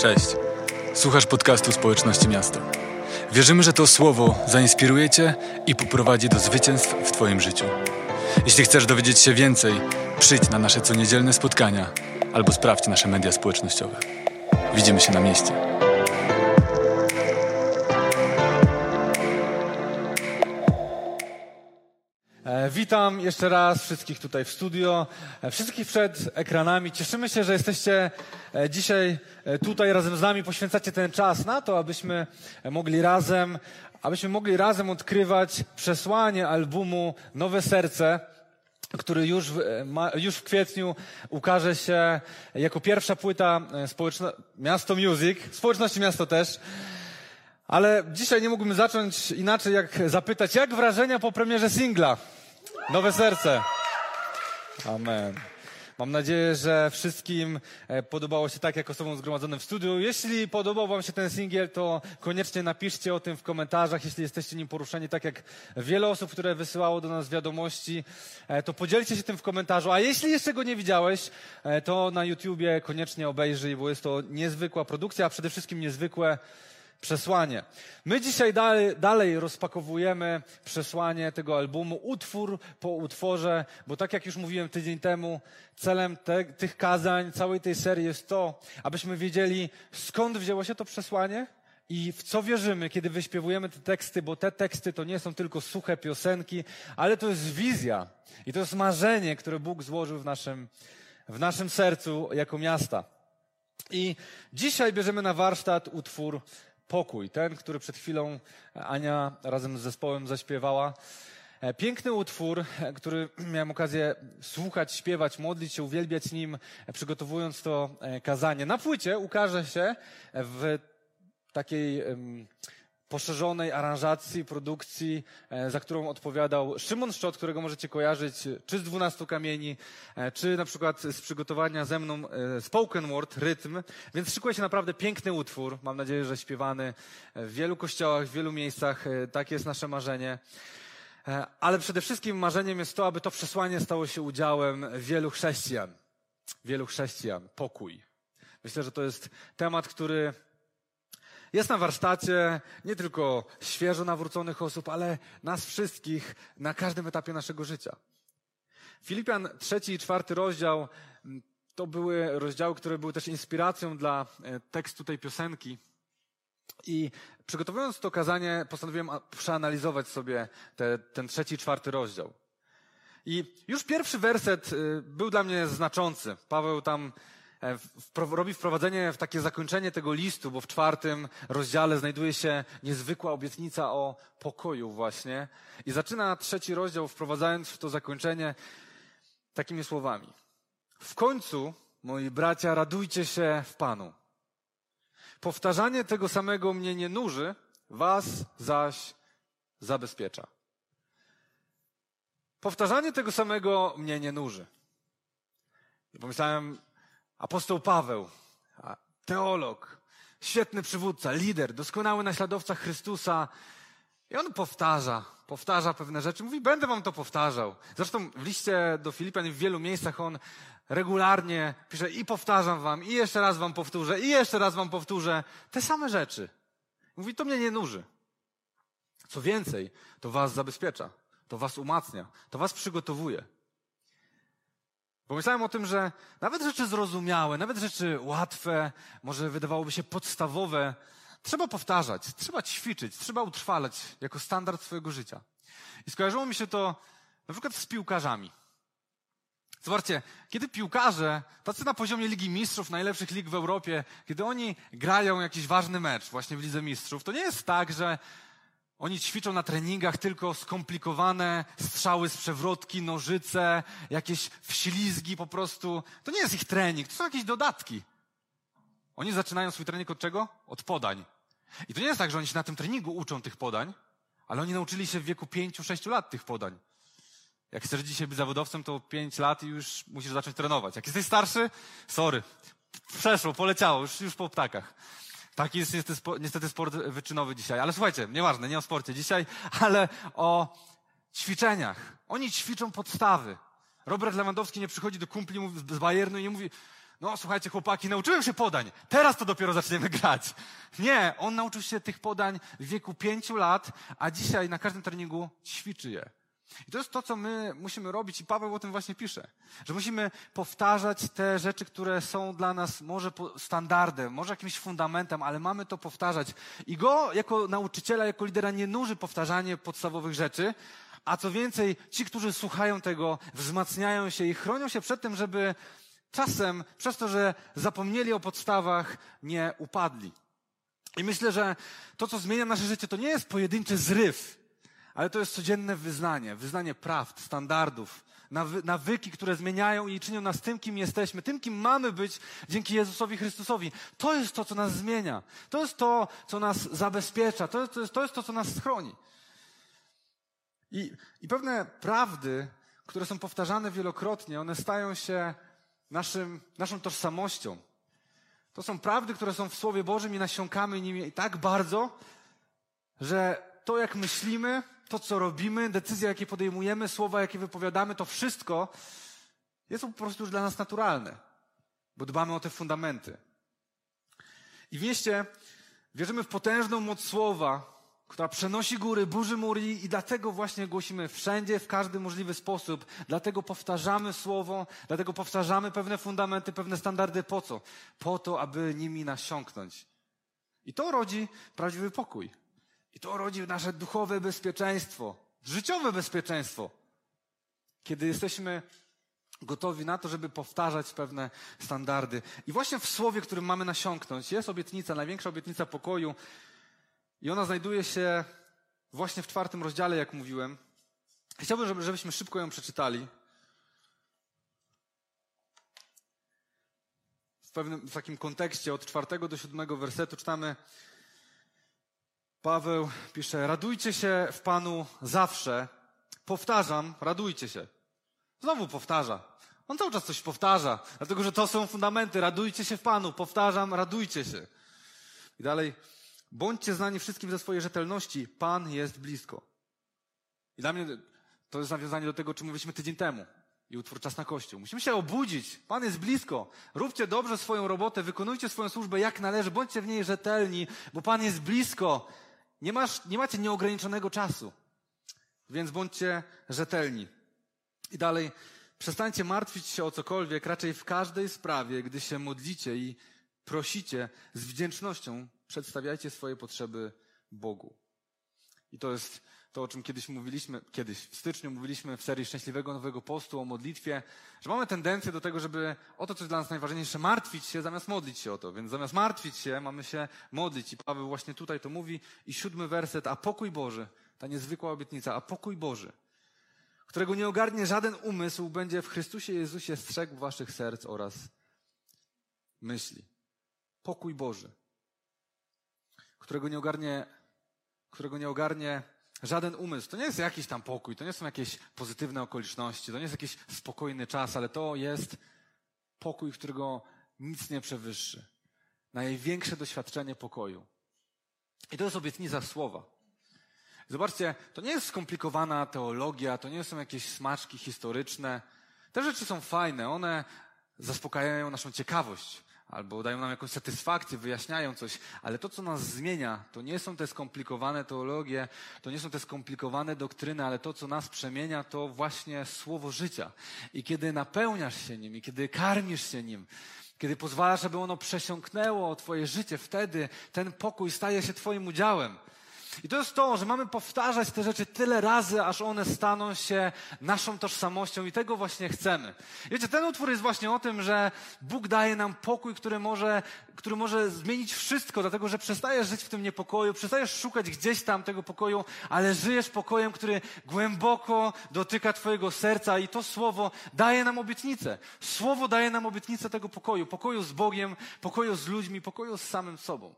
Cześć. Słuchasz podcastu Społeczności Miasta. Wierzymy, że to słowo zainspiruje Cię i poprowadzi do zwycięstw w Twoim życiu. Jeśli chcesz dowiedzieć się więcej, przyjdź na nasze coniedzielne spotkania albo sprawdź nasze media społecznościowe. Widzimy się na mieście. Witam jeszcze raz wszystkich tutaj w studio, e, wszystkich przed ekranami. Cieszymy się, że jesteście e, dzisiaj tutaj razem z nami, poświęcacie ten czas na to, abyśmy mogli razem, abyśmy mogli razem odkrywać przesłanie albumu Nowe Serce, który już w, już w kwietniu ukaże się jako pierwsza płyta społeczno, Miasto Music, społeczności Miasto też. Ale dzisiaj nie mógłbym zacząć inaczej, jak zapytać, jak wrażenia po premierze singla? Nowe serce. Amen. Mam nadzieję, że wszystkim e, podobało się tak, jak osobom zgromadzonym w studiu. Jeśli podobał Wam się ten singiel, to koniecznie napiszcie o tym w komentarzach. Jeśli jesteście nim poruszeni, tak jak wiele osób, które wysyłało do nas wiadomości, e, to podzielcie się tym w komentarzu. A jeśli jeszcze go nie widziałeś, e, to na YouTubie koniecznie obejrzyj, bo jest to niezwykła produkcja, a przede wszystkim niezwykłe przesłanie. My dzisiaj dalej, dalej, rozpakowujemy przesłanie tego albumu, utwór po utworze, bo tak jak już mówiłem tydzień temu, celem te, tych kazań, całej tej serii jest to, abyśmy wiedzieli, skąd wzięło się to przesłanie i w co wierzymy, kiedy wyśpiewujemy te teksty, bo te teksty to nie są tylko suche piosenki, ale to jest wizja i to jest marzenie, które Bóg złożył w naszym, w naszym sercu jako miasta. I dzisiaj bierzemy na warsztat utwór pokój, ten, który przed chwilą Ania razem z zespołem zaśpiewała. E, piękny utwór, e, który miałem okazję słuchać, śpiewać, modlić się, uwielbiać nim, e, przygotowując to kazanie. Na płycie ukaże się w takiej poszerzonej aranżacji, produkcji, e, za którą odpowiadał Szymon Szczot, którego możecie kojarzyć czy z dwunastu kamieni, e, czy na przykład z przygotowania ze mną e, spoken word, rytm. Więc szykuje się naprawdę piękny utwór. Mam nadzieję, że śpiewany w wielu kościołach, w wielu miejscach. Takie jest nasze marzenie. Ale przede wszystkim marzeniem jest to, aby to przesłanie stało się udziałem wielu chrześcijan. Wielu chrześcijan. Pokój. Myślę, że to jest temat, który jest na warsztacie nie tylko świeżo nawróconych osób, ale nas wszystkich na każdym etapie naszego życia. Filipian trzeci i czwarty rozdział mm, to były rozdziały, które były też inspiracją dla e, tekstu tej piosenki. I przygotowując to kazanie, postanowiłem przeanalizować sobie te, ten trzeci i czwarty rozdział. I już pierwszy werset y, był dla mnie znaczący. Paweł tam E, robi wprowadzenie w takie zakończenie tego listu, bo w czwartym rozdziale znajduje się niezwykła obietnica o pokoju właśnie. I zaczyna trzeci rozdział wprowadzając w to zakończenie takimi słowami. W końcu, moi bracia, radujcie się w Panu. Powtarzanie tego samego mnie nie nuży, was zaś zabezpiecza. Powtarzanie tego samego mnie nie nuży. I pomyślałem, Apostoł Paweł, teolog, świetny przywódca, lider, doskonały naśladowca Chrystusa. I on powtarza, powtarza pewne rzeczy. Mówi, będę wam to powtarzał. Zresztą w liście do Filipian w wielu miejscach on regularnie pisze i powtarzam wam, i jeszcze raz wam powtórzę, i jeszcze raz wam powtórzę te same rzeczy. Mówi, to mnie nie nuży. Co więcej, to was zabezpiecza, to was umacnia, to was przygotowuje. Pomyślałem o tym, że nawet rzeczy zrozumiałe, nawet rzeczy łatwe, może wydawałoby się podstawowe, trzeba powtarzać, trzeba ćwiczyć, trzeba utrwalać jako standard swojego życia. I skojarzyło mi się to na przykład z piłkarzami. Zobaczcie, kiedy piłkarze, tacy na poziomie Ligi Mistrzów, najlepszych lig w Europie, kiedy oni grają jakiś ważny mecz właśnie w Lidze Mistrzów, to nie jest tak, że oni ćwiczą na treningach tylko skomplikowane strzały z przewrotki, nożyce, jakieś wślizgi po prostu. To nie jest ich trening, to są jakieś dodatki. Oni zaczynają swój trening od czego? Od podań. I to nie jest tak, że oni się na tym treningu uczą tych podań, ale oni nauczyli się w wieku pięciu, sześciu lat tych podań. Jak chcesz dzisiaj być zawodowcem, to pięć lat i już musisz zacząć trenować. Jak jesteś starszy, sorry, przeszło, poleciało, już, już po ptakach. Taki jest niestety sport wyczynowy dzisiaj. Ale słuchajcie, nieważne, nie o sporcie dzisiaj, ale o ćwiczeniach. Oni ćwiczą podstawy. Robert Lewandowski nie przychodzi do kumpli z Bayernu i nie mówi, no słuchajcie chłopaki, nauczyłem się podań, teraz to dopiero zaczniemy grać. Nie, on nauczył się tych podań w wieku pięciu lat, a dzisiaj na każdym treningu ćwiczy je. I to jest to, co my musimy robić i Paweł o tym właśnie pisze. Że musimy powtarzać te rzeczy, które są dla nas może standardem, może jakimś fundamentem, ale mamy to powtarzać. I go jako nauczyciela, jako lidera nie nuży powtarzanie podstawowych rzeczy, a co więcej, ci, którzy słuchają tego, wzmacniają się i chronią się przed tym, żeby czasem przez to, że zapomnieli o podstawach, nie upadli. I myślę, że to, co zmienia nasze życie, to nie jest pojedynczy zryw, ale to jest codzienne wyznanie, wyznanie prawd, standardów, nawyki, które zmieniają i czynią nas tym, kim jesteśmy, tym, kim mamy być dzięki Jezusowi Chrystusowi. To jest to, co nas zmienia. To jest to, co nas zabezpiecza. To jest to, jest, to, jest to co nas chroni. I, I pewne prawdy, które są powtarzane wielokrotnie, one stają się naszym, naszą tożsamością. To są prawdy, które są w Słowie Bożym i nasiąkamy nimi tak bardzo, że to, jak myślimy, to, co robimy, decyzje, jakie podejmujemy, słowa, jakie wypowiadamy, to wszystko jest po prostu już dla nas naturalne, bo dbamy o te fundamenty. I w mieście wierzymy w potężną moc słowa, która przenosi góry, burzy mury i dlatego właśnie głosimy wszędzie, w każdy możliwy sposób. Dlatego powtarzamy słowo, dlatego powtarzamy pewne fundamenty, pewne standardy. Po co? Po to, aby nimi nasiąknąć. I to rodzi prawdziwy pokój. I to rodzi nasze duchowe bezpieczeństwo, życiowe bezpieczeństwo. Kiedy jesteśmy gotowi na to, żeby powtarzać pewne standardy. I właśnie w słowie, którym mamy nasiąknąć, jest obietnica, największa obietnica pokoju. I ona znajduje się właśnie w czwartym rozdziale, jak mówiłem. Chciałbym, żebyśmy szybko ją przeczytali. W pewnym w takim kontekście od czwartego do siódmego wersetu czytamy Paweł pisze, radujcie się w Panu zawsze. Powtarzam, radujcie się. Znowu powtarza. On cały czas coś powtarza, dlatego że to są fundamenty. Radujcie się w Panu. Powtarzam, radujcie się. I dalej, bądźcie znani wszystkim ze swojej rzetelności. Pan jest blisko. I dla mnie to jest nawiązanie do tego, o czym mówiliśmy tydzień temu. I utwór Czas na Kościół. Musimy się obudzić. Pan jest blisko. Róbcie dobrze swoją robotę, wykonujcie swoją służbę jak należy, bądźcie w niej rzetelni, bo Pan jest blisko. Nie, masz, nie macie nieograniczonego czasu, więc bądźcie rzetelni. I dalej, przestańcie martwić się o cokolwiek, raczej w każdej sprawie, gdy się modlicie i prosicie z wdzięcznością, przedstawiajcie swoje potrzeby Bogu. I to jest to, o czym kiedyś mówiliśmy, kiedyś w styczniu mówiliśmy w serii Szczęśliwego Nowego Postu o modlitwie, że mamy tendencję do tego, żeby o to, co jest dla nas najważniejsze, martwić się zamiast modlić się o to. Więc zamiast martwić się, mamy się modlić. I Paweł właśnie tutaj to mówi. I siódmy werset, a pokój Boży, ta niezwykła obietnica, a pokój Boży, którego nie ogarnie żaden umysł, będzie w Chrystusie Jezusie strzegł waszych serc oraz myśli. Pokój Boży, którego nie ogarnie, którego nie ogarnie Żaden umysł. To nie jest jakiś tam pokój, to nie są jakieś pozytywne okoliczności, to nie jest jakiś spokojny czas, ale to jest pokój, którego nic nie przewyższy. Największe doświadczenie pokoju. I to jest obietnica słowa. Zobaczcie, to nie jest skomplikowana teologia, to nie są jakieś smaczki historyczne. Te rzeczy są fajne, one zaspokajają naszą ciekawość albo dają nam jakąś satysfakcję, wyjaśniają coś, ale to, co nas zmienia, to nie są te skomplikowane teologie, to nie są te skomplikowane doktryny, ale to, co nas przemienia, to właśnie słowo życia. I kiedy napełniasz się nim, i kiedy karmisz się nim, kiedy pozwalasz, aby ono przesiąknęło Twoje życie, wtedy ten pokój staje się Twoim udziałem. I to jest to, że mamy powtarzać te rzeczy tyle razy, aż one staną się naszą tożsamością i tego właśnie chcemy. Wiecie, ten utwór jest właśnie o tym, że Bóg daje nam pokój, który może, który może zmienić wszystko, dlatego że przestajesz żyć w tym niepokoju, przestajesz szukać gdzieś tam tego pokoju, ale żyjesz pokojem, który głęboko dotyka Twojego serca i to słowo daje nam obietnicę. Słowo daje nam obietnicę tego pokoju. Pokoju z Bogiem, pokoju z ludźmi, pokoju z samym sobą.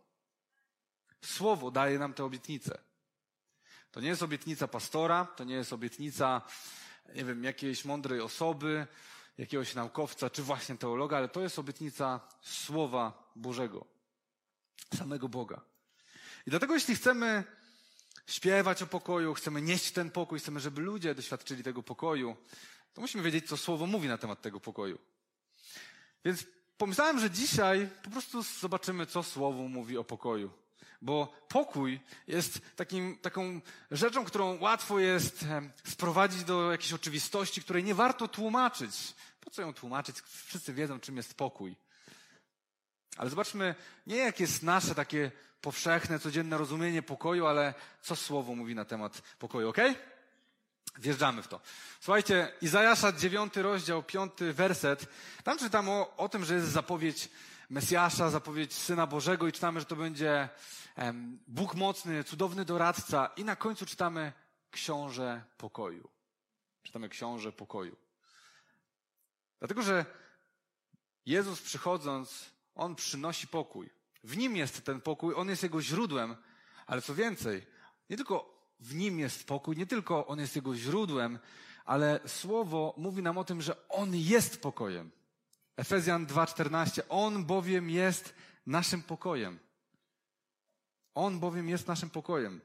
Słowo daje nam tę obietnicę. To nie jest obietnica pastora, to nie jest obietnica, nie wiem, jakiejś mądrej osoby, jakiegoś naukowca, czy właśnie teologa, ale to jest obietnica Słowa Bożego, samego Boga. I dlatego, jeśli chcemy śpiewać o pokoju, chcemy nieść ten pokój, chcemy, żeby ludzie doświadczyli tego pokoju, to musimy wiedzieć, co Słowo mówi na temat tego pokoju. Więc pomyślałem, że dzisiaj po prostu zobaczymy, co Słowo mówi o pokoju. Bo pokój jest takim, taką rzeczą, którą łatwo jest sprowadzić do jakiejś oczywistości, której nie warto tłumaczyć. Po co ją tłumaczyć? Wszyscy wiedzą, czym jest pokój. Ale zobaczmy, nie jak jest nasze takie powszechne, codzienne rozumienie pokoju, ale co Słowo mówi na temat pokoju, ok? Wjeżdżamy w to. Słuchajcie, Izajasza, dziewiąty rozdział, piąty werset. Tam czytam o, o tym, że jest zapowiedź Mesjasza, zapowiedź Syna Bożego i czytamy, że to będzie Bóg mocny, cudowny doradca i na końcu czytamy Książę Pokoju. Czytamy Książę Pokoju. Dlatego, że Jezus przychodząc, On przynosi pokój. W Nim jest ten pokój, On jest Jego źródłem, ale co więcej, nie tylko w nim jest pokój, nie tylko on jest jego źródłem, ale słowo mówi nam o tym, że on jest pokojem. Efezjan 2:14. On bowiem jest naszym pokojem. On bowiem jest naszym pokojem.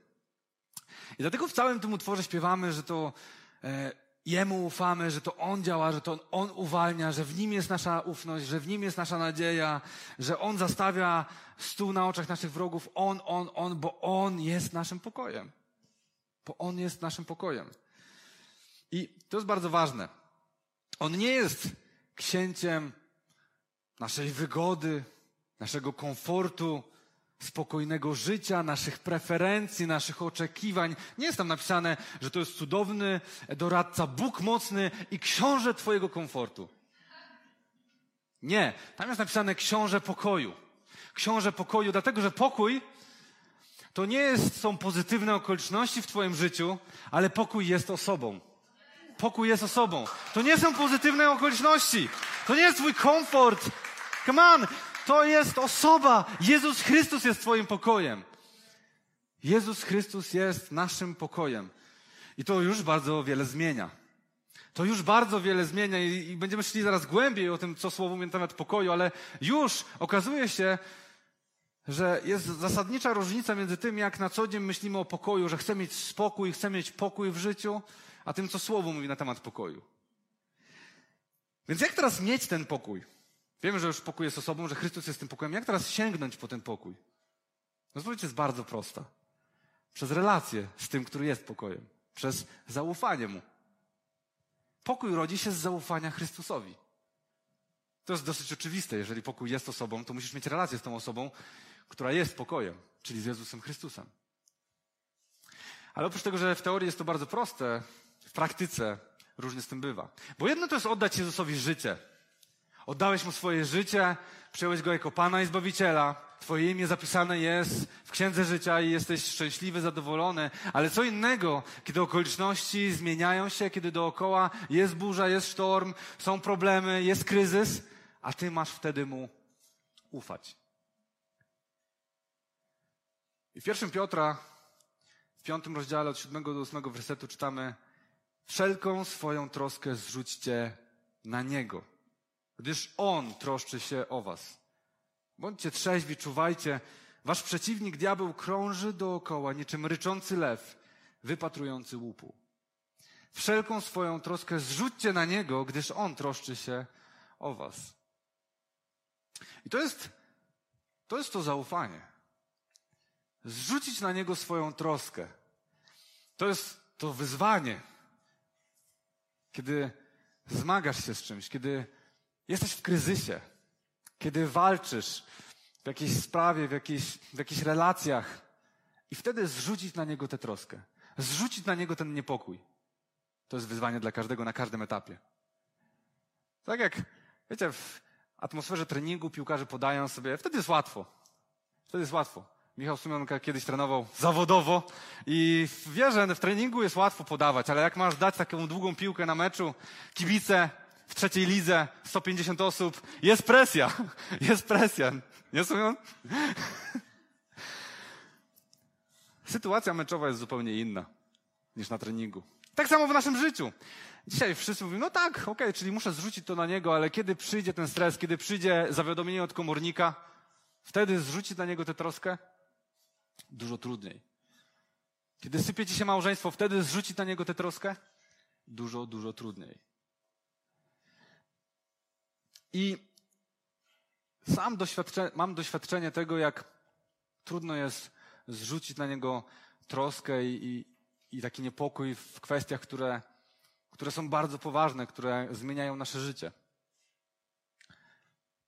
I dlatego w całym tym utworze śpiewamy, że to e, Jemu ufamy, że to On działa, że to On uwalnia, że w Nim jest nasza ufność, że w Nim jest nasza nadzieja, że On zastawia stół na oczach naszych wrogów. On, On, On, bo On jest naszym pokojem bo On jest naszym pokojem. I to jest bardzo ważne. On nie jest księciem naszej wygody, naszego komfortu, spokojnego życia, naszych preferencji, naszych oczekiwań. Nie jest tam napisane, że to jest cudowny doradca, Bóg mocny i książę Twojego komfortu. Nie, tam jest napisane książę pokoju. Książę pokoju, dlatego że pokój to nie jest, są pozytywne okoliczności w Twoim życiu, ale pokój jest osobą. Pokój jest osobą. To nie są pozytywne okoliczności. To nie jest Twój komfort. Come on! To jest osoba. Jezus Chrystus jest Twoim pokojem. Jezus Chrystus jest naszym pokojem. I to już bardzo wiele zmienia. To już bardzo wiele zmienia i, i będziemy szli zaraz głębiej o tym, co słowo mówi na temat pokoju, ale już okazuje się, że jest zasadnicza różnica między tym, jak na co dzień myślimy o pokoju, że chcemy mieć spokój, chcemy mieć pokój w życiu, a tym, co Słowo mówi na temat pokoju. Więc jak teraz mieć ten pokój? Wiemy, że już pokój jest osobą, że Chrystus jest tym pokojem. Jak teraz sięgnąć po ten pokój? No odpowiedź jest bardzo prosta. Przez relację z tym, który jest pokojem. Przez zaufanie Mu. Pokój rodzi się z zaufania Chrystusowi. To jest dosyć oczywiste. Jeżeli pokój jest osobą, to musisz mieć relację z tą osobą, która jest pokojem, czyli z Jezusem Chrystusem. Ale oprócz tego, że w teorii jest to bardzo proste, praktyce różnie z tym bywa. Bo jedno to jest oddać Jezusowi życie. Oddałeś Mu swoje życie, przyjąłeś Go jako Pana i Zbawiciela. Twoje imię zapisane jest w Księdze Życia i jesteś szczęśliwy, zadowolony. Ale co innego, kiedy okoliczności zmieniają się, kiedy dookoła jest burza, jest sztorm, są problemy, jest kryzys, a Ty masz wtedy Mu ufać. I w pierwszym Piotra, w piątym rozdziale od siódmego do ósmego wersetu czytamy Wszelką swoją troskę zrzućcie na Niego, gdyż On troszczy się o was. Bądźcie trzeźwi, czuwajcie. Wasz przeciwnik, diabeł, krąży dookoła, niczym ryczący lew, wypatrujący łupu. Wszelką swoją troskę zrzućcie na Niego, gdyż On troszczy się o was. I to jest, to jest to zaufanie zrzucić na niego swoją troskę. To jest to wyzwanie. Kiedy zmagasz się z czymś, kiedy jesteś w kryzysie, kiedy walczysz w jakiejś sprawie, w, jakiejś, w jakichś relacjach i wtedy zrzucić na niego tę troskę. Zrzucić na niego ten niepokój. To jest wyzwanie dla każdego na każdym etapie. Tak jak, wiecie, w atmosferze treningu piłkarze podają sobie, wtedy jest łatwo. Wtedy jest łatwo. Michał Sumionka kiedyś trenował zawodowo i wie, że w treningu jest łatwo podawać, ale jak masz dać taką długą piłkę na meczu, kibice w trzeciej lidze, 150 osób, jest presja. Jest presja. Nie Sumion? Sytuacja meczowa jest zupełnie inna niż na treningu. Tak samo w naszym życiu. Dzisiaj wszyscy mówią, no tak, okej, okay, czyli muszę zrzucić to na niego, ale kiedy przyjdzie ten stres, kiedy przyjdzie zawiadomienie od komornika, wtedy zrzucić na niego tę troskę? Dużo trudniej. Kiedy sypie ci się małżeństwo, wtedy zrzucić na niego tę troskę? Dużo, dużo trudniej. I sam doświadcze, mam doświadczenie tego, jak trudno jest zrzucić na niego troskę i, i, i taki niepokój w kwestiach, które, które są bardzo poważne, które zmieniają nasze życie.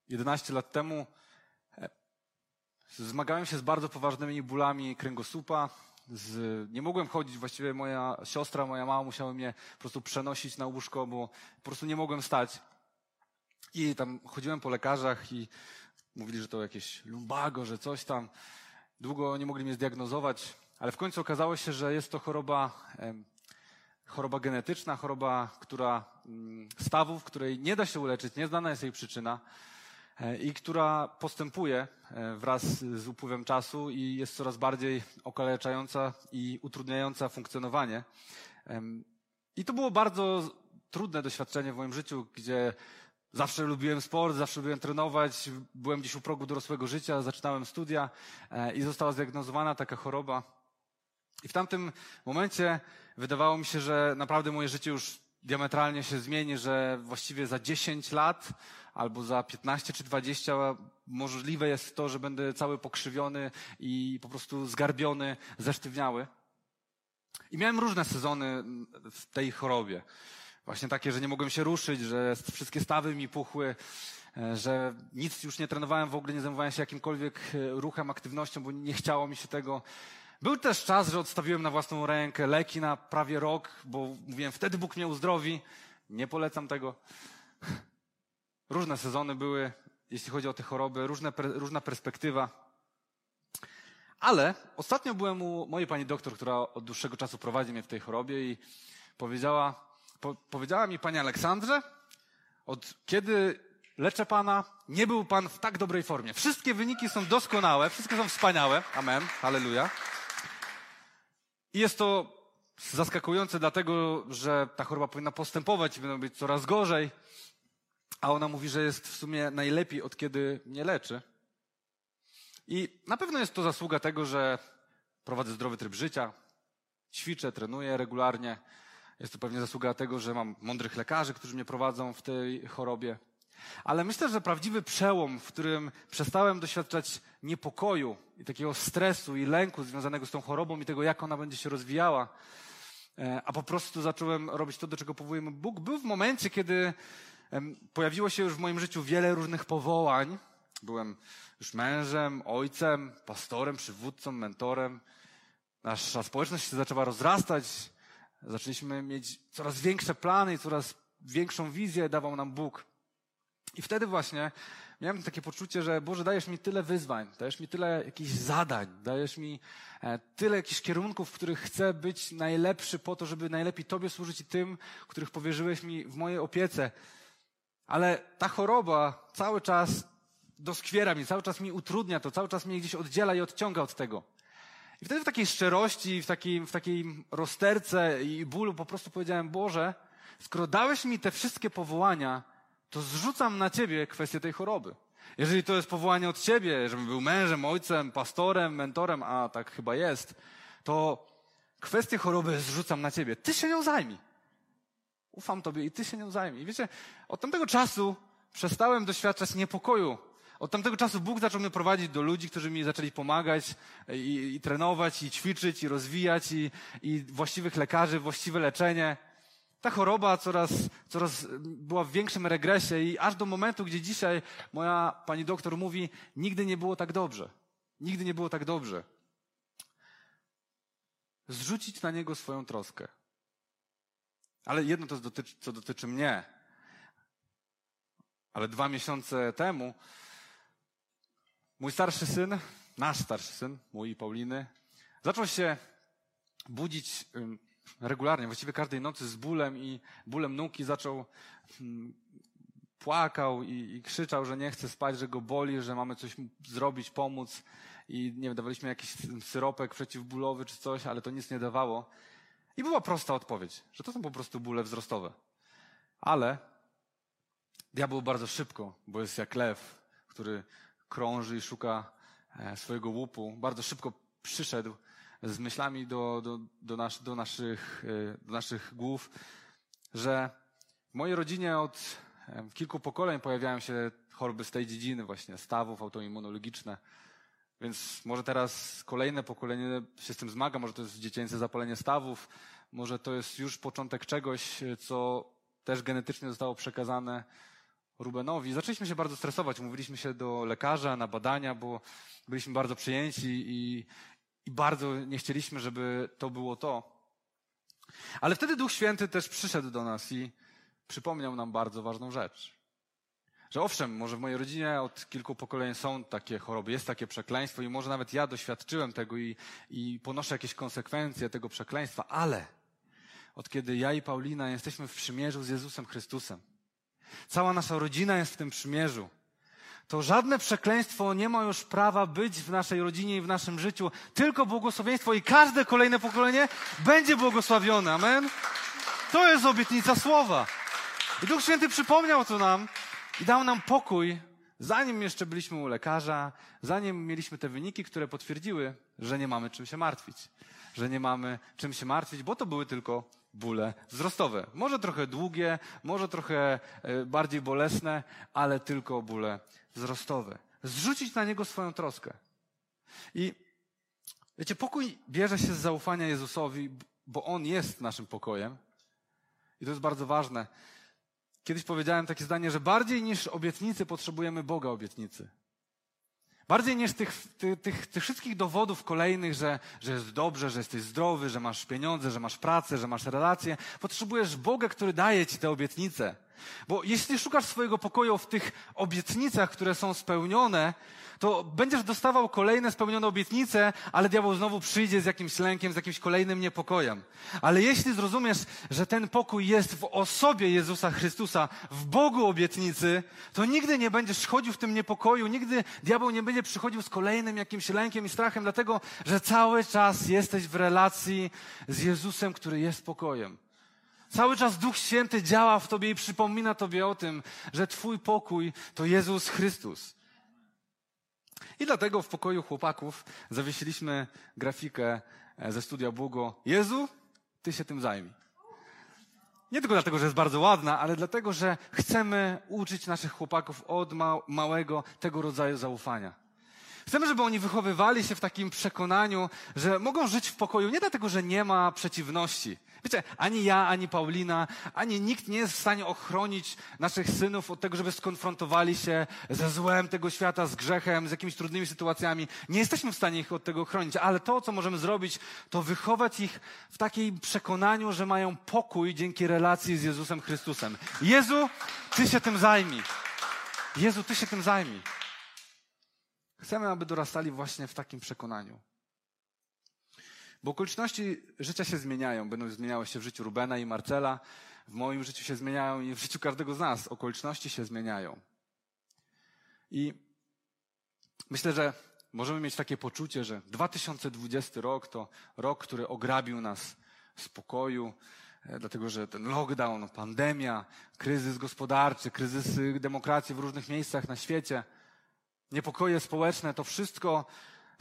11 lat temu zmagałem się z bardzo poważnymi bólami kręgosłupa. Z, nie mogłem chodzić, właściwie moja siostra, moja mama musiała mnie po prostu przenosić na łóżko, bo po prostu nie mogłem stać. I tam chodziłem po lekarzach i mówili, że to jakieś lumbago, że coś tam. Długo nie mogli mnie zdiagnozować, ale w końcu okazało się, że jest to choroba, choroba genetyczna, choroba, która mm, stawów, której nie da się uleczyć, nieznana jest jej przyczyna i która postępuje e, wraz z upływem czasu i jest coraz bardziej okaleczająca i utrudniająca funkcjonowanie. I to było bardzo trudne doświadczenie w moim życiu, gdzie Zawsze lubiłem sport, zawsze lubiłem trenować, byłem gdzieś u progu dorosłego życia, zaczynałem studia e, i została zdiagnozowana taka choroba. I w tamtym momencie wydawało mi się, że naprawdę moje życie już diametralnie się zmieni, że właściwie za 10 lat albo za 15 czy 20 możliwe jest to, że będę cały pokrzywiony i po prostu zgarbiony, zesztywniały. I miałem różne sezony w tej chorobie. Właśnie takie, że nie mogłem się ruszyć, że wszystkie stawy mi puchły, że nic już nie trenowałem, w ogóle nie zajmowałem się jakimkolwiek ruchem, aktywnością, bo nie chciało mi się tego. Był też czas, że odstawiłem na własną rękę leki na prawie rok, bo mówiłem, wtedy Bóg mnie uzdrowi. Nie polecam tego. Różne sezony były, jeśli chodzi o te choroby, różne, różna perspektywa. Ale ostatnio byłem u mojej pani doktor, która od dłuższego czasu prowadzi mnie w tej chorobie i powiedziała, po, powiedziała mi Pani Aleksandrze, od kiedy leczę Pana, nie był Pan w tak dobrej formie. Wszystkie wyniki są doskonałe, wszystkie są wspaniałe. Amen. Halleluja. I jest to zaskakujące dlatego, że ta choroba powinna postępować i być coraz gorzej. A ona mówi, że jest w sumie najlepiej od kiedy nie leczy. I na pewno jest to zasługa tego, że prowadzę zdrowy tryb życia, ćwiczę, trenuję regularnie, jest to pewnie zasługa tego, że mam mądrych lekarzy, którzy mnie prowadzą w tej chorobie. Ale myślę, że prawdziwy przełom, w którym przestałem doświadczać niepokoju i takiego stresu i lęku związanego z tą chorobą i tego, jak ona będzie się rozwijała, e, a po prostu zacząłem robić to, do czego powołuje mnie Bóg, był w momencie, kiedy pojawiło się już w moim życiu wiele różnych powołań. Byłem już mężem, ojcem, pastorem, przywódcą, mentorem. Nasza społeczność się zaczęła rozrastać. Zaczęliśmy mieć coraz większe plany i coraz większą wizję dawał nam Bóg. I wtedy właśnie miałem takie poczucie, że Boże, dajesz mi tyle wyzwań, dajesz mi tyle jakichś zadań, dajesz mi e, tyle jakichś kierunków, w których chcę być najlepszy po to, żeby najlepiej Tobie służyć i tym, których powierzyłeś mi w mojej opiece. Ale ta choroba cały czas doskwiera mi, cały czas mi utrudnia to, cały czas mnie gdzieś oddziela i odciąga od tego. I wtedy w takiej szczerości, w takiej, w takiej rozterce i bólu po prostu powiedziałem, Boże, skoro dałeś mi te wszystkie powołania, to zrzucam na Ciebie kwestię tej choroby. Jeżeli to jest powołanie od Ciebie, żebym był mężem, ojcem, pastorem, mentorem, a tak chyba jest, to kwestię choroby zrzucam na Ciebie. Ty się nią zajmij. Ufam Tobie i Ty się nią zajmij. Wiecie, od tamtego czasu przestałem doświadczać niepokoju od tamtego czasu Bóg zaczął mnie prowadzić do ludzi, którzy mi zaczęli pomagać i, i trenować, i ćwiczyć, i rozwijać, i, i właściwych lekarzy, właściwe leczenie. Ta choroba coraz, coraz była w większym regresie i aż do momentu, gdzie dzisiaj moja pani doktor mówi, nigdy nie było tak dobrze. Nigdy nie było tak dobrze. Zrzucić na niego swoją troskę. Ale jedno to dotyczy, co dotyczy mnie. Ale dwa miesiące temu Mój starszy syn, nasz starszy syn, mój i Pauliny, zaczął się budzić regularnie, właściwie każdej nocy z bólem i bólem nóg i zaczął płakał i, i, krzyczał, że nie chce spać, że go boli, że mamy coś zrobić, pomóc i nie wiem, dawaliśmy jakiś syropek przeciwbólowy czy coś, ale to nic nie dawało. I była prosta odpowiedź, że to są po prostu bóle wzrostowe. Ale diabeł bardzo szybko, bo jest jak lew, który krąży i szuka e, swojego łupu. Bardzo szybko przyszedł z myślami do, do, do, nas, do, naszych, e, do naszych głów, że w mojej rodzinie od e, kilku pokoleń pojawiają się choroby z tej dziedziny właśnie, stawów, autoimmunologiczne. Więc może teraz kolejne pokolenie się z tym zmaga, może to jest dziecięce zapalenie stawów, może to jest już początek czegoś, co też genetycznie zostało przekazane Rubenowi. Zaczęliśmy się bardzo stresować, mówiliśmy się do lekarza na badania, bo byliśmy bardzo przyjęci i, i bardzo nie chcieliśmy, żeby to było to. Ale wtedy Duch Święty też przyszedł do nas i przypomniał nam bardzo ważną rzecz. Że owszem, może w mojej rodzinie od kilku pokoleń są takie choroby, jest takie przekleństwo i może nawet ja doświadczyłem tego i, i ponoszę jakieś konsekwencje tego przekleństwa, ale od kiedy ja i Paulina jesteśmy w przymierzu z Jezusem Chrystusem, cała nasza rodzina jest w tym przymierzu, to żadne przekleństwo nie ma już prawa być w naszej rodzinie i w naszym życiu, tylko błogosławieństwo i każde kolejne pokolenie będzie błogosławione. Amen? To jest obietnica słowa. I Duch Święty przypomniał to nam i dał nam pokój, zanim jeszcze byliśmy u lekarza, zanim mieliśmy te wyniki, które potwierdziły, że nie mamy czym się martwić. Że nie mamy czym się martwić, bo to były tylko bóle wzrostowe. Może trochę długie, może trochę e, bardziej bolesne, ale tylko bóle wzrostowe. Zrzucić na niego swoją troskę. I wiecie, pokój bierze się z zaufania Jezusowi, bo On jest naszym pokojem. I to jest bardzo ważne. Kiedyś powiedziałem takie zdanie, że bardziej niż obietnicy potrzebujemy Boga obietnicy. Bardziej niż tych, tych, tych, tych, wszystkich dowodów kolejnych, że, że jest dobrze, że jesteś zdrowy, że masz pieniądze, że masz pracę, że masz relacje, potrzebujesz Boga, który daje ci te obietnice. Bo jeśli szukasz swojego pokoju w tych obietnicach, które są spełnione, to będziesz dostawał kolejne spełnione obietnice, ale diabeł znowu przyjdzie z jakimś lękiem, z jakimś kolejnym niepokojem. Ale jeśli zrozumiesz, że ten pokój jest w osobie Jezusa Chrystusa, w Bogu obietnicy, to nigdy nie będziesz chodził w tym niepokoju, nigdy diabeł nie będzie przychodził z kolejnym jakimś lękiem i strachem, dlatego że cały czas jesteś w relacji z Jezusem, który jest pokojem. Cały czas Duch Święty działa w Tobie i przypomina Tobie o tym, że Twój pokój to Jezus Chrystus. I dlatego w pokoju chłopaków zawiesiliśmy grafikę e, ze studia Bugo. Jezu, Ty się tym zajmij. Nie tylko dlatego, że jest bardzo ładna, ale dlatego, że chcemy uczyć naszych chłopaków od ma małego tego rodzaju zaufania. Chcemy, żeby oni wychowywali się w takim przekonaniu, że mogą żyć w pokoju nie dlatego, że nie ma przeciwności, Wiecie, ani ja, ani Paulina, ani nikt nie jest w stanie ochronić naszych synów od tego, żeby skonfrontowali się ze złem tego świata, z grzechem, z jakimiś trudnymi sytuacjami. Nie jesteśmy w stanie ich od tego ochronić, ale to, co możemy zrobić, to wychować ich w takim przekonaniu, że mają pokój dzięki relacji z Jezusem Chrystusem. Jezu, Ty się tym zajmij. Jezu, Ty się tym zajmij. Chcemy, aby dorastali właśnie w takim przekonaniu. Bo okoliczności życia się zmieniają. Będą zmieniały się w życiu Rubena i Marcela, w moim życiu się zmieniają i w życiu każdego z nas okoliczności się zmieniają. I myślę, że możemy mieć takie poczucie, że 2020 rok to rok, który ograbił nas spokoju, e, dlatego że ten lockdown, pandemia, kryzys gospodarczy, kryzysy demokracji w różnych miejscach na świecie, niepokoje społeczne, to wszystko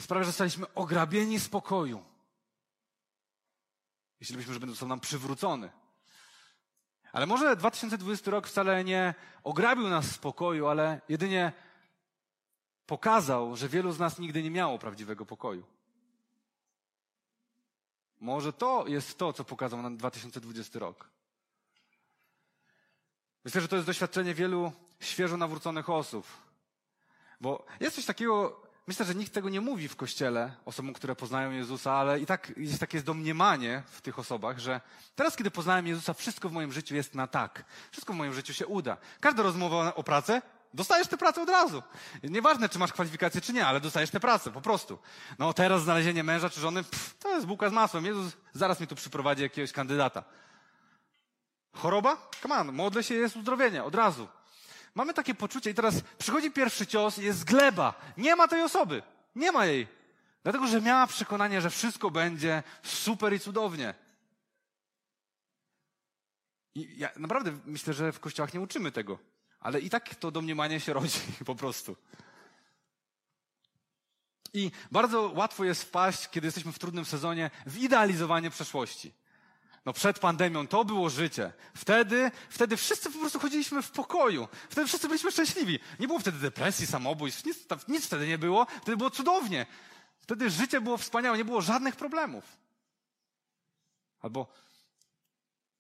sprawia, że zostaliśmy ograbieni spokoju. Jeśli że został nam przywrócony. Ale może 2020 rok wcale nie ograbił nas spokoju, ale jedynie pokazał, że wielu z nas nigdy nie miało prawdziwego pokoju. Może to jest to, co pokazał nam 2020 rok. Myślę, że to jest doświadczenie wielu świeżo nawróconych osób. Bo jest coś takiego Myślę, że nikt tego nie mówi w kościele osobom, które poznają Jezusa, ale i tak jest takie domniemanie w tych osobach, że teraz, kiedy poznałem Jezusa, wszystko w moim życiu jest na tak. Wszystko w moim życiu się uda. Każda rozmowa o pracę, dostajesz tę pracę od razu. Nieważne, czy masz kwalifikacje, czy nie, ale dostajesz tę pracę, po prostu. No teraz znalezienie męża czy żony, pff, to jest bułka z masłem. Jezus zaraz mi tu przyprowadzi jakiegoś kandydata. Choroba? Come on, modlę się, jest uzdrowienie, od razu. Mamy takie poczucie i teraz przychodzi pierwszy cios jest gleba. Nie ma tej osoby. Nie ma jej. Dlatego, że miała przekonanie, że wszystko będzie super i cudownie. I ja naprawdę myślę, że w kościołach nie uczymy tego. Ale i tak to domniemanie się rodzi po prostu. I bardzo łatwo jest wpaść, kiedy jesteśmy w trudnym sezonie, w idealizowanie przeszłości. No przed pandemią to było życie. Wtedy, wtedy wszyscy po prostu chodziliśmy w pokoju. Wtedy wszyscy byliśmy szczęśliwi. Nie było wtedy depresji, samobójstw, nic, nic wtedy nie było. Wtedy było cudownie. Wtedy życie było wspaniałe, nie było żadnych problemów. Albo,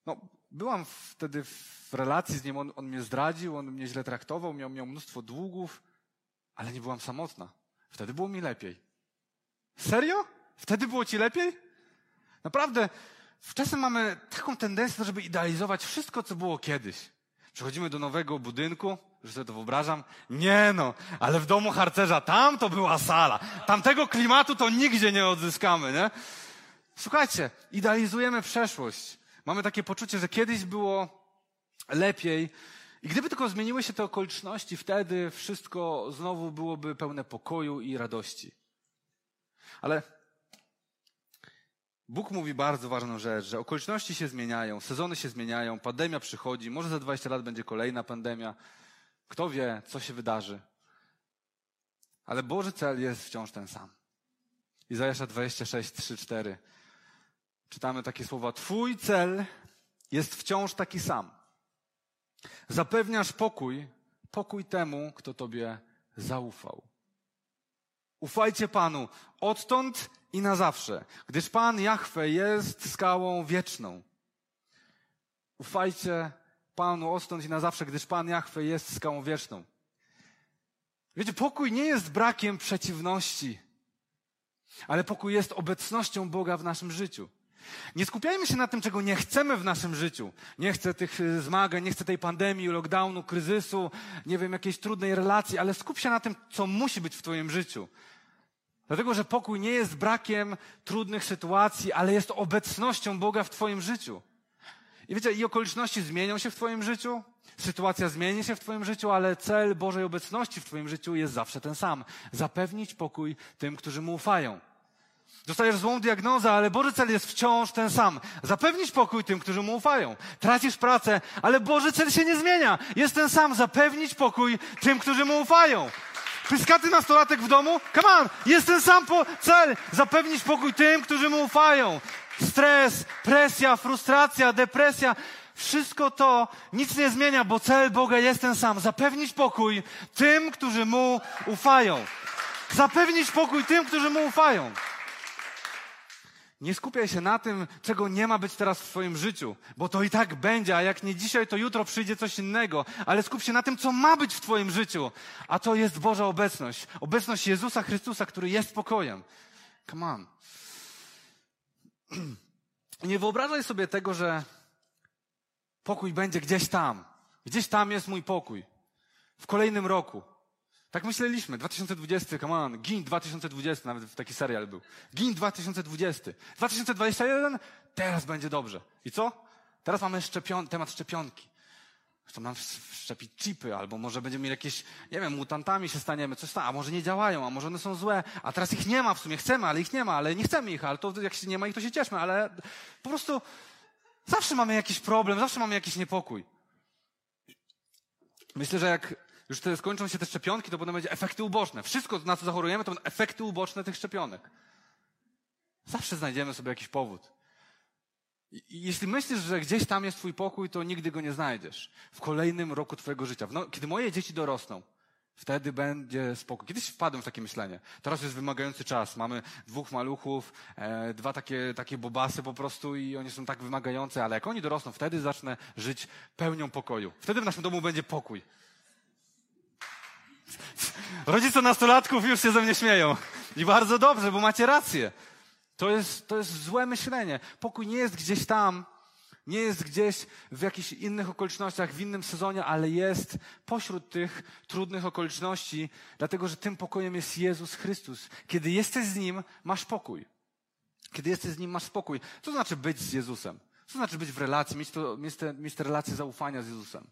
no, byłam wtedy w relacji z nim, on, on mnie zdradził, on mnie źle traktował, miał, miał mnóstwo długów, ale nie byłam samotna. Wtedy było mi lepiej. Serio? Wtedy było ci lepiej? Naprawdę, czasem mamy taką tendencję, żeby idealizować wszystko, co było kiedyś. Przechodzimy do nowego budynku, że sobie to wyobrażam. Nie no, ale w domu harcerza tam to była sala. Tamtego klimatu to nigdzie nie odzyskamy, nie? Słuchajcie, idealizujemy przeszłość. Mamy takie poczucie, że kiedyś było lepiej. I gdyby tylko zmieniły się te okoliczności, wtedy wszystko znowu byłoby pełne pokoju i radości. Ale Bóg mówi bardzo ważną rzecz, że okoliczności się zmieniają, sezony się zmieniają, pandemia przychodzi, może za 20 lat będzie kolejna pandemia. Kto wie, co się wydarzy. Ale Boży cel jest wciąż ten sam. Izajasza 26, 3, 4. Czytamy takie słowa. Twój cel jest wciąż taki sam. Zapewniasz pokój, pokój temu, kto Tobie zaufał. Ufajcie Panu odtąd i na zawsze, gdyż Pan Jahwe jest skałą wieczną. Ufajcie Panu odtąd i na zawsze, gdyż Pan Jahwe jest skałą wieczną. Wiecie, pokój nie jest brakiem przeciwności, ale pokój jest obecnością Boga w naszym życiu. Nie skupiajmy się na tym, czego nie chcemy w naszym życiu. Nie chcę tych y, zmagań, nie chcę tej pandemii, lockdownu, kryzysu, nie wiem, jakiejś trudnej relacji, ale skup się na tym, co musi być w Twoim życiu. Dlatego, że pokój nie jest brakiem trudnych sytuacji, ale jest obecnością Boga w Twoim życiu. I wiecie, i okoliczności zmienią się w Twoim życiu, sytuacja zmieni się w Twoim życiu, ale cel Bożej obecności w Twoim życiu jest zawsze ten sam. Zapewnić pokój tym, którzy mu ufają. Dostajesz złą diagnozę, ale Boży cel jest wciąż ten sam. Zapewnić pokój tym, którzy mu ufają. Tracisz pracę, ale Boży cel się nie zmienia. Jest ten sam. Zapewnić pokój tym, którzy mu ufają. Pyskaty nastolatek w domu? Come on! Jest ten sam po cel. Zapewnić pokój tym, którzy mu ufają. Stres, presja, frustracja, depresja. Wszystko to nic nie zmienia, bo cel Boga jest ten sam. Zapewnić pokój tym, którzy mu ufają. Zapewnić pokój tym, którzy mu ufają. Nie skupiaj się na tym, czego nie ma być teraz w Twoim życiu, bo to i tak będzie, a jak nie dzisiaj, to jutro przyjdzie coś innego, ale skup się na tym, co ma być w Twoim życiu, a to jest Boża obecność. Obecność Jezusa Chrystusa, który jest pokojem. Come on. Nie wyobrażaj sobie tego, że pokój będzie gdzieś tam. Gdzieś tam jest mój pokój. W kolejnym roku. Tak myśleliśmy. 2020, come on, GIN 2020, nawet taki serial był. GIN 2020. 2021, teraz będzie dobrze. I co? Teraz mamy szczepion temat szczepionki. Chcą nam szczepić chipy, albo może będziemy mieli jakieś, nie wiem, mutantami się staniemy, coś tam, a może nie działają, a może one są złe, a teraz ich nie ma w sumie, chcemy, ale ich nie ma, ale nie chcemy ich, ale to jak się nie ma ich, to się cieszmy, ale po prostu zawsze mamy jakiś problem, zawsze mamy jakiś niepokój. Myślę, że jak już te, skończą się te szczepionki, to potem będzie efekty uboczne. Wszystko, na co zachorujemy, to będą efekty uboczne tych szczepionek. Zawsze znajdziemy sobie jakiś powód. I, jeśli myślisz, że gdzieś tam jest twój pokój, to nigdy go nie znajdziesz. W kolejnym roku twojego życia. No, kiedy moje dzieci dorosną, wtedy będzie spokój. Kiedyś wpadłem w takie myślenie. Teraz jest wymagający czas. Mamy dwóch maluchów, e, dwa takie, takie bobasy po prostu i oni są tak wymagające, ale jak oni dorosną, wtedy zacznę żyć pełnią pokoju. Wtedy w naszym domu będzie pokój. Rodzice nastolatków już się ze mnie śmieją. I bardzo dobrze, bo macie rację. To jest, to jest złe myślenie. Pokój nie jest gdzieś tam, nie jest gdzieś w jakichś innych okolicznościach, w innym sezonie, ale jest pośród tych trudnych okoliczności, dlatego że tym pokojem jest Jezus Chrystus. Kiedy jesteś z Nim, masz pokój. Kiedy jesteś z Nim, masz spokój. Co znaczy być z Jezusem? Co znaczy być w relacji, mieć, to, mieć, te, mieć te relacje zaufania z Jezusem?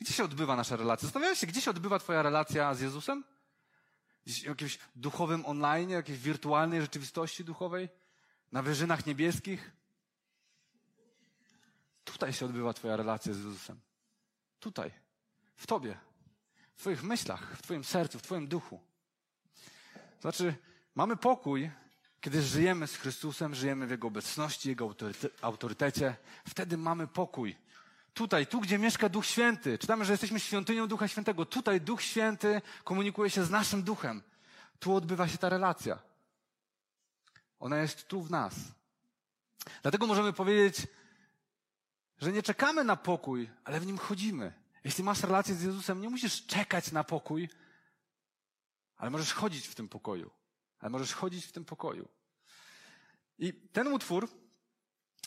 Gdzie się odbywa nasza relacja? Zastanawiałeś się, gdzie się odbywa Twoja relacja z Jezusem? Gdzieś w jakimś duchowym online, jakiejś wirtualnej rzeczywistości duchowej? Na wyżynach niebieskich? Tutaj się odbywa Twoja relacja z Jezusem. Tutaj. W Tobie. W Twoich myślach, w Twoim sercu, w Twoim duchu. Znaczy, mamy pokój, Kiedy żyjemy z Chrystusem, żyjemy w Jego obecności, Jego autorytecie, wtedy mamy pokój. Tutaj, tu gdzie mieszka Duch Święty, czytamy, że jesteśmy świątynią Ducha Świętego. Tutaj Duch Święty komunikuje się z naszym duchem. Tu odbywa się ta relacja. Ona jest tu w nas. Dlatego możemy powiedzieć, że nie czekamy na pokój, ale w nim chodzimy. Jeśli masz relację z Jezusem, nie musisz czekać na pokój, ale możesz chodzić w tym pokoju. Ale możesz chodzić w tym pokoju. I ten utwór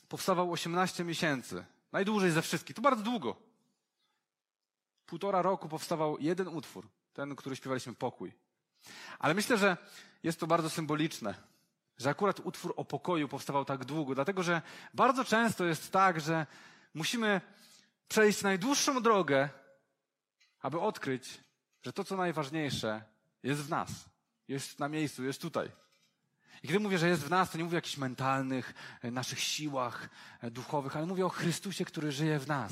powstawał 18 miesięcy. Najdłużej ze wszystkich. To bardzo długo. Półtora roku powstawał jeden utwór. Ten, który śpiewaliśmy Pokój. Ale myślę, że jest to bardzo symboliczne, że akurat utwór o pokoju powstawał tak długo, dlatego że bardzo często jest tak, że musimy przejść najdłuższą drogę, aby odkryć, że to, co najważniejsze, jest w nas, jest na miejscu, jest tutaj. I kiedy mówię, że jest w nas, to nie mówię o jakichś mentalnych, e, naszych siłach e, duchowych, ale mówię o Chrystusie, który żyje w nas.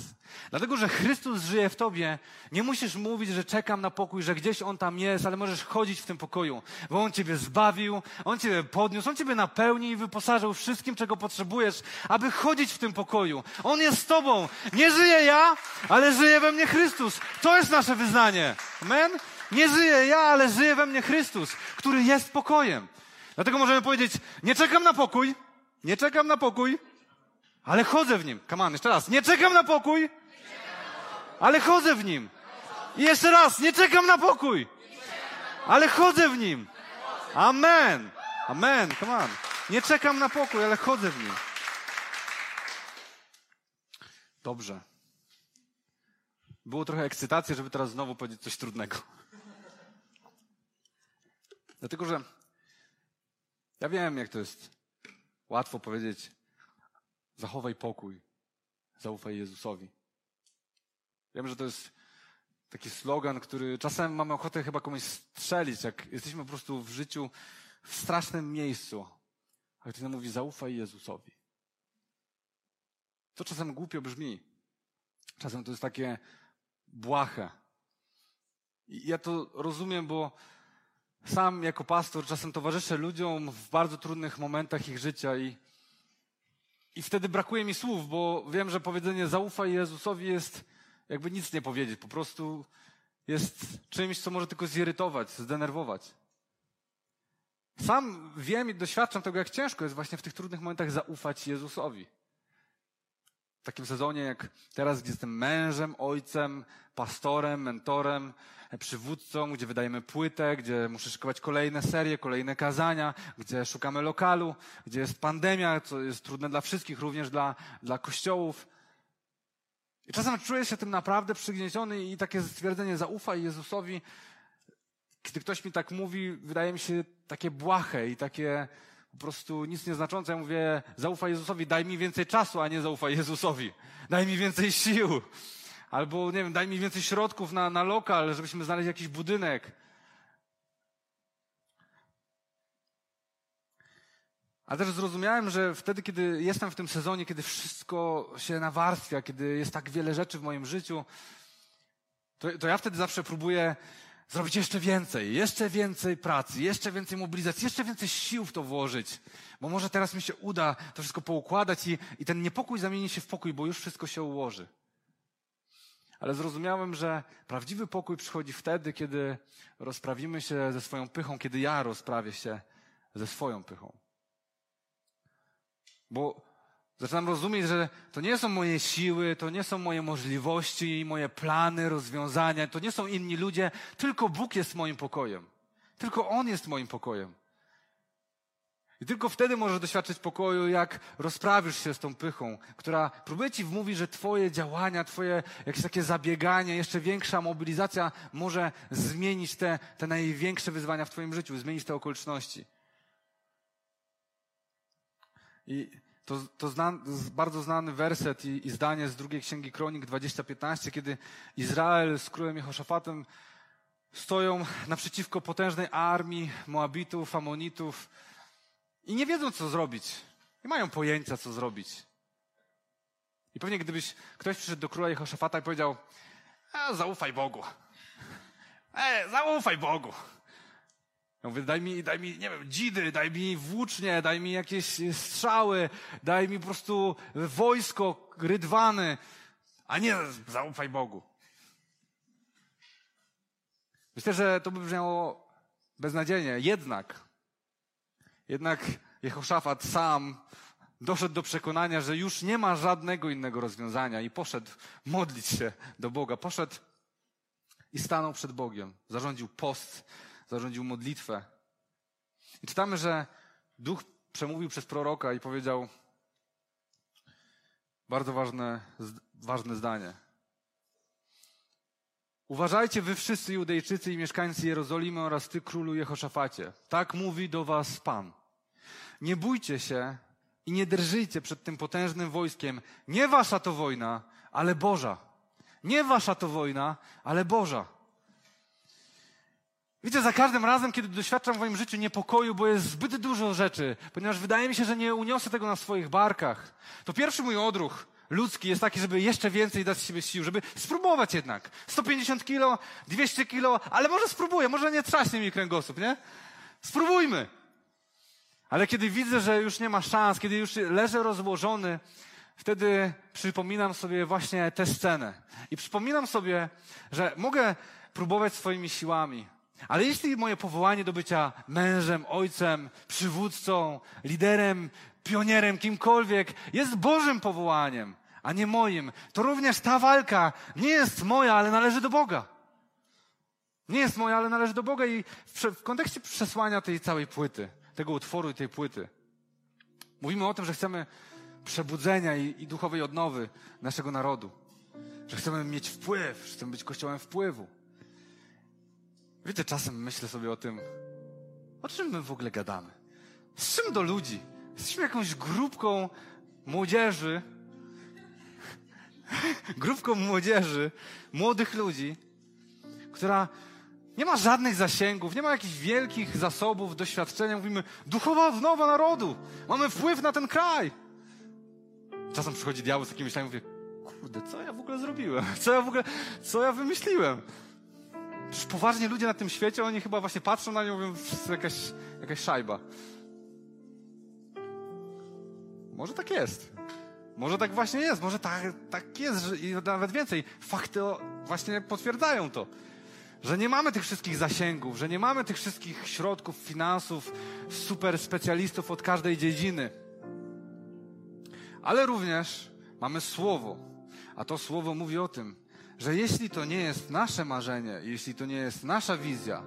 Dlatego, że Chrystus żyje w tobie, nie musisz mówić, że czekam na pokój, że gdzieś On tam jest, ale możesz chodzić w tym pokoju, bo On ciebie zbawił, On ciebie podniósł, On ciebie napełni i wyposażył wszystkim, czego potrzebujesz, aby chodzić w tym pokoju. On jest z tobą. Nie żyję ja, ale żyje we mnie Chrystus. To jest nasze wyznanie. Amen? Nie żyję ja, ale żyje we mnie Chrystus, który jest pokojem. Dlatego możemy powiedzieć, nie czekam na pokój, nie czekam na pokój, ale chodzę w nim. On, jeszcze raz. Nie czekam na pokój, ale chodzę w nim. I jeszcze raz, nie czekam na pokój, ale chodzę w nim. Amen. Amen. Come on. Nie czekam na pokój, ale chodzę w nim. Dobrze. Było trochę ekscytacji, żeby teraz znowu powiedzieć coś trudnego. Dlatego, że ja wiem, jak to jest łatwo powiedzieć, zachowaj pokój, zaufaj Jezusowi. Wiem, że to jest taki slogan, który czasem mamy ochotę chyba komuś strzelić, jak jesteśmy po prostu w życiu w strasznym miejscu. Ale ktoś nam mówi, zaufaj Jezusowi. To czasem głupio brzmi. Czasem to jest takie błahe. I ja to rozumiem, bo sam jako pastor czasem towarzyszę ludziom w bardzo trudnych momentach ich życia i, i wtedy brakuje mi słów, bo wiem, że powiedzenie zaufaj Jezusowi jest jakby nic nie powiedzieć. Po prostu jest czymś, co może tylko zirytować, zdenerwować. Sam wiem i doświadczam tego, jak ciężko jest właśnie w tych trudnych momentach zaufać Jezusowi w takim sezonie jak teraz, gdzie jestem mężem, ojcem, pastorem, mentorem, przywódcą, gdzie wydajemy płytę, gdzie muszę szykować kolejne serie, kolejne kazania, gdzie szukamy lokalu, gdzie jest pandemia, co jest trudne dla wszystkich, również dla, dla kościołów. I czasem czuję się tym naprawdę przygnieciony i takie stwierdzenie zaufaj Jezusowi, kiedy ktoś mi tak mówi, wydaje mi się takie błahe i takie po prostu nic nieznaczące. Ja mówię, zaufaj Jezusowi, daj mi więcej czasu, a nie zaufaj Jezusowi. Daj mi więcej sił. Albo, nie wiem, daj mi więcej środków na, na lokal, żebyśmy znaleźli jakiś budynek. Ale też zrozumiałem, że wtedy, kiedy jestem w tym sezonie, kiedy wszystko się nawarstwia, kiedy jest tak wiele rzeczy w moim życiu, to, to ja wtedy zawsze próbuję zrobić jeszcze więcej, jeszcze więcej pracy, jeszcze więcej mobilizacji, jeszcze więcej sił w to włożyć, bo może teraz mi się uda to wszystko poukładać i, i ten niepokój zamieni się w pokój, bo już wszystko się ułoży. Ale zrozumiałem, że prawdziwy pokój przychodzi wtedy, kiedy rozprawimy się ze swoją pychą, kiedy ja rozprawię się ze swoją pychą. Bo Zaczynam rozumieć, że to nie są moje siły, to nie są moje możliwości, moje plany, rozwiązania, to nie są inni ludzie, tylko Bóg jest moim pokojem. Tylko On jest moim pokojem. I tylko wtedy możesz doświadczyć pokoju, jak rozprawisz się z tą pychą, która próbuje ci wmówić, że twoje działania, twoje jakieś takie zabieganie, jeszcze większa mobilizacja może zmienić te, te największe wyzwania w twoim życiu, zmienić te okoliczności. I to, to zna, bardzo znany werset i, i, zdanie z drugiej księgi Kronik 20:15, kiedy Izrael z królem Jehoszafatem stoją naprzeciwko potężnej armii Moabitów, Amonitów i nie wiedzą, co zrobić. Nie mają pojęcia, co zrobić. I pewnie gdybyś ktoś przyszedł do króla Jehoszafata i powiedział, zaufaj Bogu. E, zaufaj Bogu. Ja mówię, daj mi, daj mi, nie wiem, dzidy, daj mi włócznie, daj mi jakieś strzały, daj mi po prostu wojsko, rydwany, a nie zaufaj Bogu. Myślę, że to by brzmiało beznadziejnie. Jednak, jednak Jehoszafat sam doszedł do przekonania, że już nie ma żadnego innego rozwiązania i poszedł modlić się do Boga. Poszedł i stanął przed Bogiem. Zarządził post, zarządził modlitwę. I czytamy, że Duch przemówił przez proroka i powiedział bardzo ważne, ważne zdanie. Uważajcie wy wszyscy Judejczycy i mieszkańcy Jerozolimy oraz ty królu Jehoszafacie. Tak mówi do was Pan. Nie bójcie się i nie drżyjcie przed tym potężnym wojskiem. Nie wasza to wojna, ale Boża. Nie wasza to wojna, ale Boża. Wiecie, za każdym razem, kiedy doświadczam w moim życiu niepokoju, bo jest zbyt dużo rzeczy, ponieważ wydaje mi się, że nie uniosę tego na swoich barkach, to pierwszy mój odruch ludzki jest taki, żeby jeszcze więcej dać siebie sił, żeby spróbować jednak. 150 kilo, 200 kilo, ale może spróbuję, może nie trzaśnie mi kręgosłup, nie? Spróbujmy. Ale kiedy widzę, że już nie ma szans, kiedy już leżę rozłożony, wtedy przypominam sobie właśnie tę scenę. I przypominam sobie, że mogę próbować swoimi siłami. Ale jeśli moje powołanie do bycia mężem, ojcem, przywódcą, liderem, pionierem, kimkolwiek jest Bożym powołaniem, a nie moim, to również ta walka nie jest moja, ale należy do Boga. Nie jest moja, ale należy do Boga i w, kontekście przesłania tej całej płyty, tego utworu i tej płyty, mówimy o tym, że chcemy przebudzenia i, i duchowej odnowy naszego narodu. Że chcemy mieć wpływ, że chcemy być kościołem wpływu. Wiecie, czasem myślę sobie o tym, o czym my w ogóle gadamy? Z czym do ludzi? Jesteśmy jakąś grupką młodzieży, grupką młodzieży, młodych ludzi, która nie ma żadnych zasięgów, nie ma jakichś wielkich zasobów, doświadczenia. Mówimy, duchowa odnowa narodu. Mamy wpływ na ten kraj. Czasem przychodzi diabeł z takimi myślami, mówię, kurde, co ja w ogóle zrobiłem? Co ja w ogóle, co ja wymyśliłem? Przecież poważnie ludzie na tym świecie, oni chyba właśnie patrzą na nią mówią, jakaś, jakaś szajba. Może tak jest. Może tak właśnie jest, może tak, tak jest i nawet więcej. Fakty właśnie potwierdzają to że nie mamy tych wszystkich zasięgów, że nie mamy tych wszystkich środków, finansów, super specjalistów od każdej dziedziny. Ale również mamy słowo, a to słowo mówi o tym, że jeśli to nie jest nasze marzenie, jeśli to nie jest nasza wizja,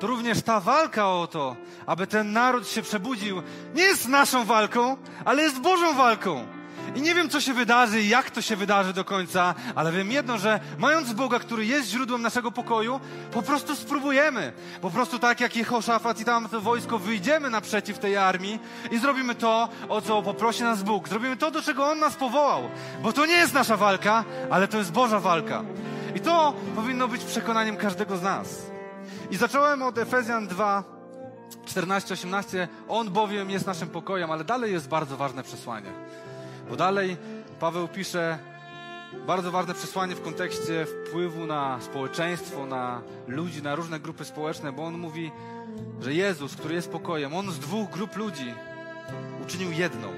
to również ta walka o to, aby ten naród się przebudził, nie jest naszą walką, ale jest Bożą walką. I nie wiem, co się wydarzy i jak to się wydarzy do końca, ale wiem jedno, że mając Boga, który jest źródłem naszego pokoju, po prostu spróbujemy. Po prostu tak jak Jehoszafat i tam to wojsko wyjdziemy naprzeciw tej armii i zrobimy to, o co poprosi nas Bóg. Zrobimy to, do czego On nas powołał. Bo to nie jest nasza walka, ale to jest Boża walka. I to powinno być przekonaniem każdego z nas. I zacząłem od Efezjan 2, 14-18. On bowiem jest naszym pokojem, ale dalej jest bardzo ważne przesłanie. Bo dalej Paweł pisze bardzo ważne przesłanie w kontekście wpływu na społeczeństwo, na ludzi, na różne grupy społeczne, bo on mówi, że Jezus, który jest pokojem, on z dwóch grup ludzi uczynił jedną.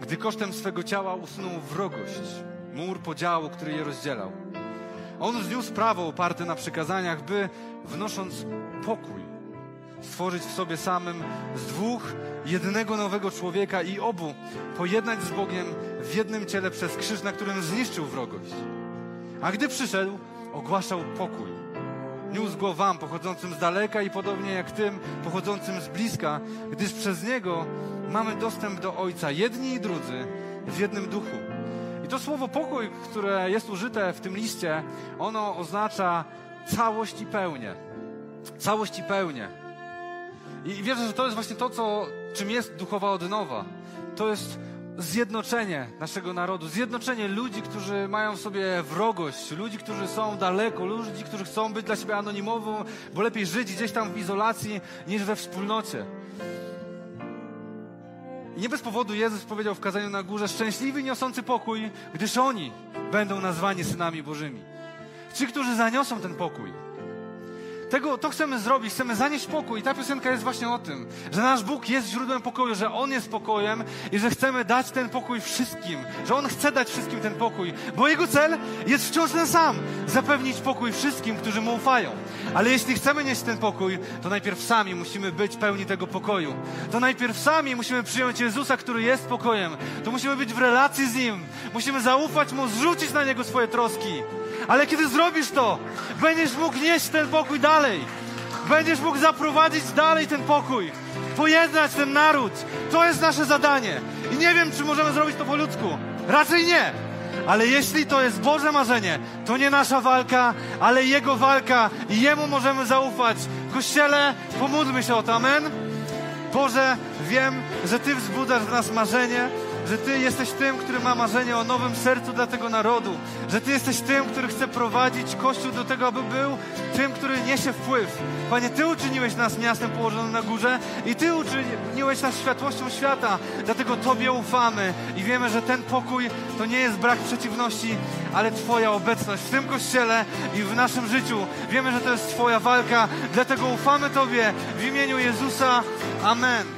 Gdy kosztem swego ciała usunął wrogość, mur podziału, który je rozdzielał. On zniósł prawo oparte na przykazaniach, by wnosząc pokój, stworzyć w sobie samym z dwóch jednego nowego człowieka i obu pojednać z Bogiem w jednym ciele przez krzyż, na którym zniszczył wrogość. A gdy przyszedł, ogłaszał pokój. Niósł go wam, pochodzącym z daleka i podobnie jak tym, pochodzącym z bliska, gdyż przez niego mamy dostęp do Ojca, jedni i drudzy, w jednym duchu. I to słowo pokój, które jest użyte w tym liście, ono oznacza całość i pełnię. Całość i pełnię. I wierzę, że to jest właśnie to, co, czym jest duchowa odnowa. To jest zjednoczenie naszego narodu, zjednoczenie ludzi, którzy mają w sobie wrogość, ludzi, którzy są daleko, ludzi, którzy chcą być dla siebie anonimową, bo lepiej żyć gdzieś tam w izolacji niż we wspólnocie. I nie bez powodu Jezus powiedział w kazaniu na górze: Szczęśliwi niosący pokój, gdyż oni będą nazwani synami Bożymi. Ci, którzy zaniosą ten pokój. Tego, to chcemy zrobić, chcemy zanieść pokój. I ta piosenka jest właśnie o tym, że nasz Bóg jest źródłem pokoju, że On jest pokojem i że chcemy dać ten pokój wszystkim, że On chce dać wszystkim ten pokój, bo Jego cel jest wciąż ten sam, zapewnić pokój wszystkim, którzy Mu ufają. Ale jeśli chcemy nieść ten pokój, to najpierw sami musimy być pełni tego pokoju. To najpierw sami musimy przyjąć Jezusa, który jest pokojem. To musimy być w relacji z Nim. Musimy zaufać Mu, zrzucić na Niego swoje troski. Ale kiedy zrobisz to, będziesz mógł nieść ten pokój dalej. Będziesz mógł zaprowadzić dalej ten pokój. Pojednać ten naród. To jest nasze zadanie. I nie wiem, czy możemy zrobić to po ludzku. Raczej nie. Ale jeśli to jest Boże marzenie, to nie nasza walka, ale Jego walka i Jemu możemy zaufać. Kościele, pomódlmy się o to. Amen. Boże, wiem, że Ty wzbudzasz w nas marzenie, że Ty jesteś tym, który ma marzenie o nowym sercu dla tego narodu, że Ty jesteś tym, który chce prowadzić Kościół do tego, aby był tym, który niesie wpływ. Panie, Ty uczyniłeś nas miastem położonym na górze i Ty uczyniłeś nas światłością świata, dlatego Tobie ufamy i wiemy, że ten pokój to nie jest brak przeciwności, ale Twoja obecność w tym Kościele i w naszym życiu. Wiemy, że to jest Twoja walka, dlatego ufamy Tobie w imieniu Jezusa. Amen.